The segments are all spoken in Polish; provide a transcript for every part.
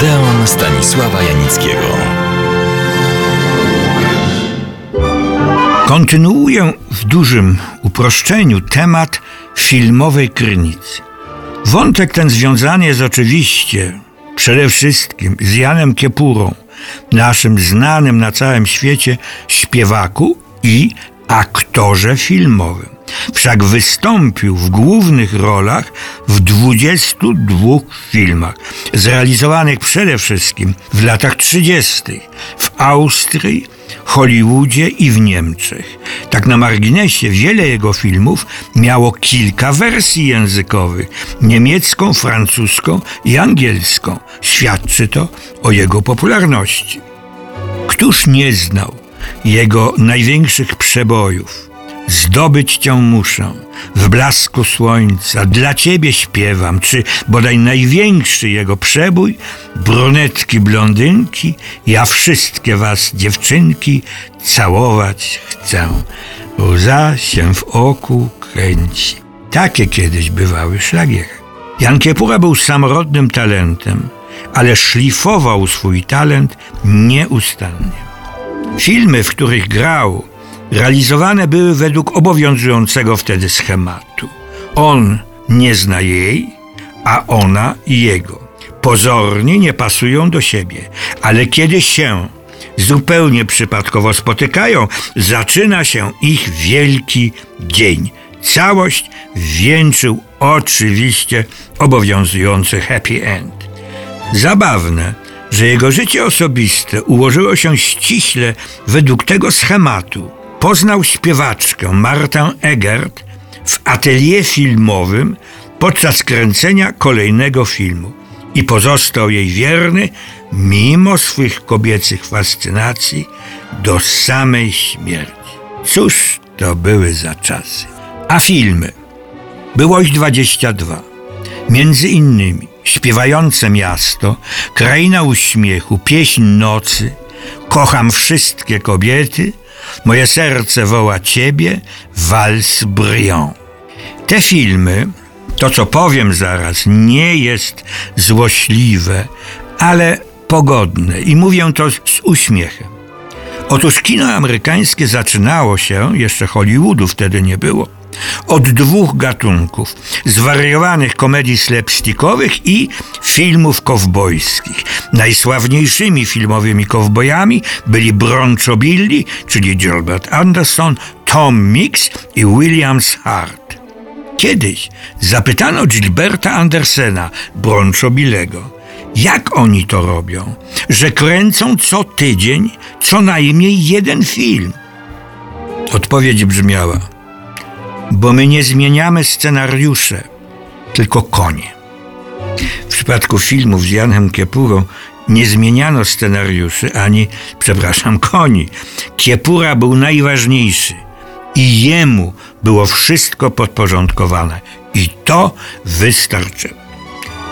Odeon Stanisława Janickiego. Kontynuuję w dużym uproszczeniu temat filmowej krynicy. Wątek ten związany jest oczywiście przede wszystkim z Janem Kiepurą, naszym znanym na całym świecie śpiewaku i aktorze filmowym. Wszak wystąpił w głównych rolach w 22 filmach, zrealizowanych przede wszystkim w latach 30. w Austrii, Hollywoodzie i w Niemczech. Tak na marginesie wiele jego filmów miało kilka wersji językowych: niemiecką, francuską i angielską. Świadczy to o jego popularności. Któż nie znał jego największych przebojów? Zdobyć cię muszę, w blasku słońca, dla ciebie śpiewam, czy bodaj największy jego przebój, brunetki, blondynki, ja wszystkie was, dziewczynki, całować chcę. Łza się w oku kręci. Takie kiedyś bywały szlagiery. Jan Kiepura był samorodnym talentem, ale szlifował swój talent nieustannie. Filmy, w których grał, realizowane były według obowiązującego wtedy schematu. On nie zna jej, a ona jego. Pozornie nie pasują do siebie, ale kiedy się zupełnie przypadkowo spotykają, zaczyna się ich wielki dzień. Całość wieńczył oczywiście obowiązujący happy end. Zabawne, że jego życie osobiste ułożyło się ściśle według tego schematu. Poznał śpiewaczkę Martę Egert w atelier filmowym podczas kręcenia kolejnego filmu i pozostał jej wierny mimo swych kobiecych fascynacji do samej śmierci. Cóż to były za czasy. A filmy? Było ich 22. Między innymi Śpiewające miasto, kraina uśmiechu, pieśń nocy, kocham wszystkie kobiety, moje serce woła ciebie, wals brillant. Te filmy, to co powiem zaraz, nie jest złośliwe, ale pogodne i mówię to z uśmiechem. Otóż kino amerykańskie zaczynało się, jeszcze Hollywoodu wtedy nie było, od dwóch gatunków: zwariowanych komedii slapstickowych i filmów kowbojskich. Najsławniejszymi filmowymi kowbojami byli Broncho Billy, czyli Gilbert Anderson, Tom Mix i Williams Hart. Kiedyś zapytano Gilberta Andersena, Broncho Billego, jak oni to robią, że kręcą co tydzień co najmniej jeden film. Odpowiedź brzmiała – bo my nie zmieniamy scenariusze, tylko konie. W przypadku filmów z Janem Kiepurą nie zmieniano scenariuszy ani, przepraszam, koni. Kiepura był najważniejszy i jemu było wszystko podporządkowane. I to wystarczy.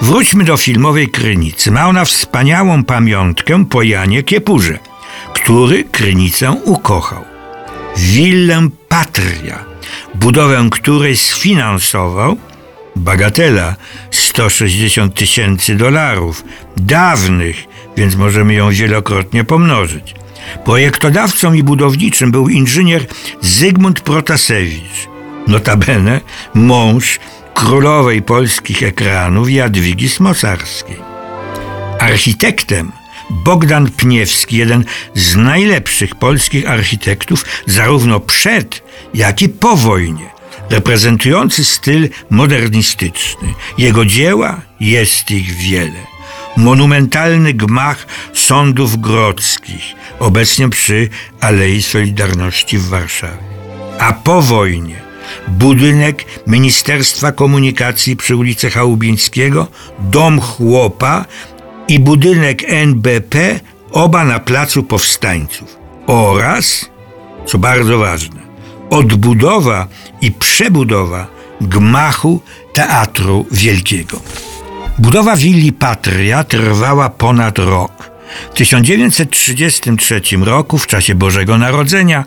Wróćmy do filmowej Krynicy. Ma ona wspaniałą pamiątkę po Janie Kiepurze, który Krynicę ukochał. Willem Patria budowę której sfinansował bagatela 160 tysięcy dolarów, dawnych, więc możemy ją wielokrotnie pomnożyć. Projektodawcą i budowniczym był inżynier Zygmunt Protasewicz, notabene mąż królowej polskich ekranów Jadwigi Smosarskiej. Architektem Bogdan Pniewski, jeden z najlepszych polskich architektów, zarówno przed, jak i po wojnie, reprezentujący styl modernistyczny. Jego dzieła jest ich wiele. Monumentalny gmach sądów grodzkich, obecnie przy Alei Solidarności w Warszawie. A po wojnie budynek Ministerstwa Komunikacji przy ulicy Chałubińskiego, dom chłopa i budynek NBP, oba na Placu Powstańców. Oraz, co bardzo ważne, odbudowa i przebudowa gmachu Teatru Wielkiego. Budowa willi Patria trwała ponad rok. W 1933 roku, w czasie Bożego Narodzenia,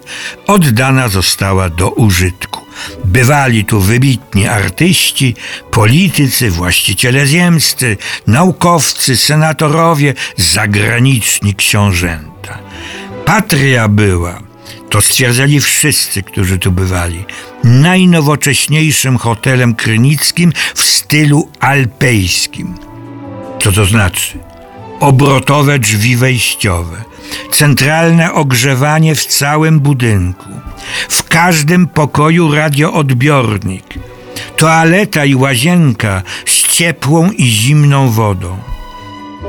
oddana została do użytku. Bywali tu wybitni artyści, politycy, właściciele ziemscy, naukowcy, senatorowie, zagraniczni książęta. Patria była, to stwierdzali wszyscy, którzy tu bywali, najnowocześniejszym hotelem krynickim w stylu alpejskim. Co to znaczy? Obrotowe drzwi wejściowe, centralne ogrzewanie w całym budynku, w każdym pokoju radioodbiornik, toaleta i łazienka z ciepłą i zimną wodą.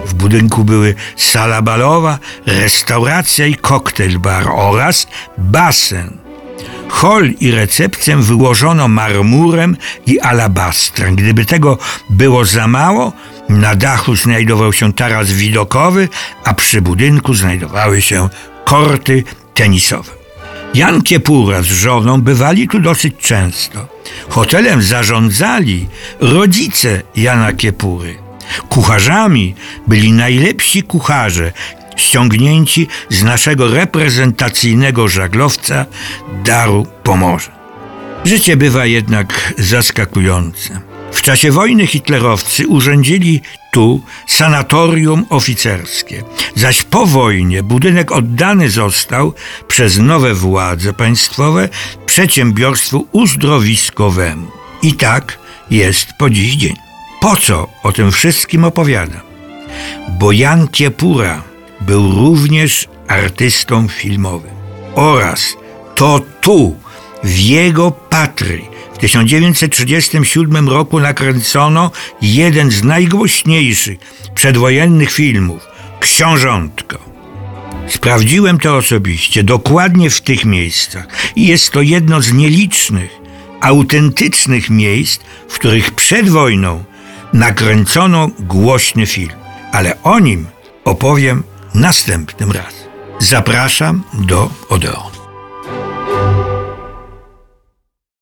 W budynku były sala balowa, restauracja i koktajl bar oraz basen. Hol i recepcję wyłożono marmurem i alabastrem. Gdyby tego było za mało, na dachu znajdował się taras widokowy, a przy budynku znajdowały się korty tenisowe. Jan Kiepura z żoną bywali tu dosyć często. Hotelem zarządzali rodzice Jana Kiepury. Kucharzami byli najlepsi kucharze, ściągnięci z naszego reprezentacyjnego żaglowca Daru Pomorza. Życie bywa jednak zaskakujące. W czasie wojny hitlerowcy urządzili tu sanatorium oficerskie, zaś po wojnie budynek oddany został przez nowe władze państwowe przedsiębiorstwu uzdrowiskowemu. I tak jest po dziś dzień. Po co o tym wszystkim opowiadam? Bo Jan Kiepura był również artystą filmowym. Oraz to tu, w jego patrii, 1937 roku nakręcono jeden z najgłośniejszych przedwojennych filmów Książątko. Sprawdziłem to osobiście, dokładnie w tych miejscach. I jest to jedno z nielicznych, autentycznych miejsc, w których przed wojną nakręcono głośny film. Ale o nim opowiem następnym razem. Zapraszam do Odeonu.